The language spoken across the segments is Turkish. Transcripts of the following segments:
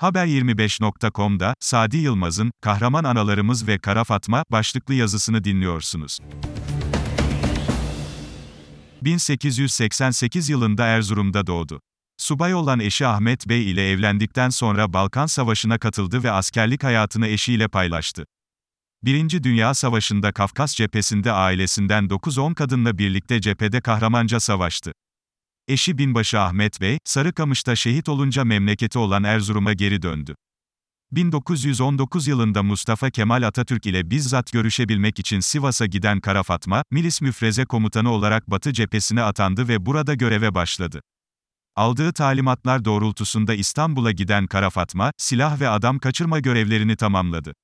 Haber25.com'da, Sadi Yılmaz'ın, Kahraman Analarımız ve Kara Fatma, başlıklı yazısını dinliyorsunuz. 1888 yılında Erzurum'da doğdu. Subay olan eşi Ahmet Bey ile evlendikten sonra Balkan Savaşı'na katıldı ve askerlik hayatını eşiyle paylaştı. Birinci Dünya Savaşı'nda Kafkas cephesinde ailesinden 9-10 kadınla birlikte cephede kahramanca savaştı. Eşi binbaşı Ahmet Bey, Sarıkamış'ta şehit olunca memleketi olan Erzurum'a geri döndü. 1919 yılında Mustafa Kemal Atatürk ile bizzat görüşebilmek için Sivas'a giden Kara Fatma, Milis Müfreze Komutanı olarak Batı cephesine atandı ve burada göreve başladı. Aldığı talimatlar doğrultusunda İstanbul'a giden Kara Fatma, silah ve adam kaçırma görevlerini tamamladı.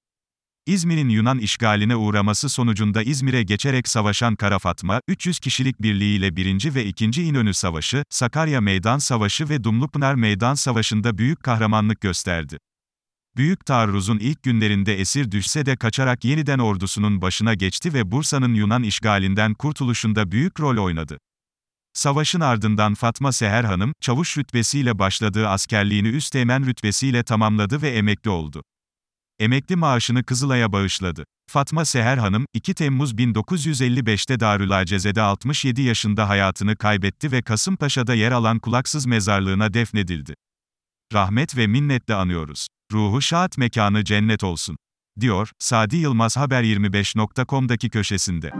İzmir'in Yunan işgaline uğraması sonucunda İzmir'e geçerek savaşan Kara Fatma, 300 kişilik birliğiyle 1. ve 2. İnönü Savaşı, Sakarya Meydan Savaşı ve Dumlupınar Meydan Savaşı'nda büyük kahramanlık gösterdi. Büyük taarruzun ilk günlerinde esir düşse de kaçarak yeniden ordusunun başına geçti ve Bursa'nın Yunan işgalinden kurtuluşunda büyük rol oynadı. Savaşın ardından Fatma Seher Hanım, çavuş rütbesiyle başladığı askerliğini üsteğmen rütbesiyle tamamladı ve emekli oldu. Emekli maaşını Kızılay'a bağışladı. Fatma Seher Hanım, 2 Temmuz 1955'te Darülaceze'de 67 yaşında hayatını kaybetti ve Kasımpaşa'da yer alan kulaksız mezarlığına defnedildi. Rahmet ve minnetle anıyoruz. Ruhu şahat mekanı cennet olsun. Diyor, Sadi Yılmaz Haber25.com'daki köşesinde.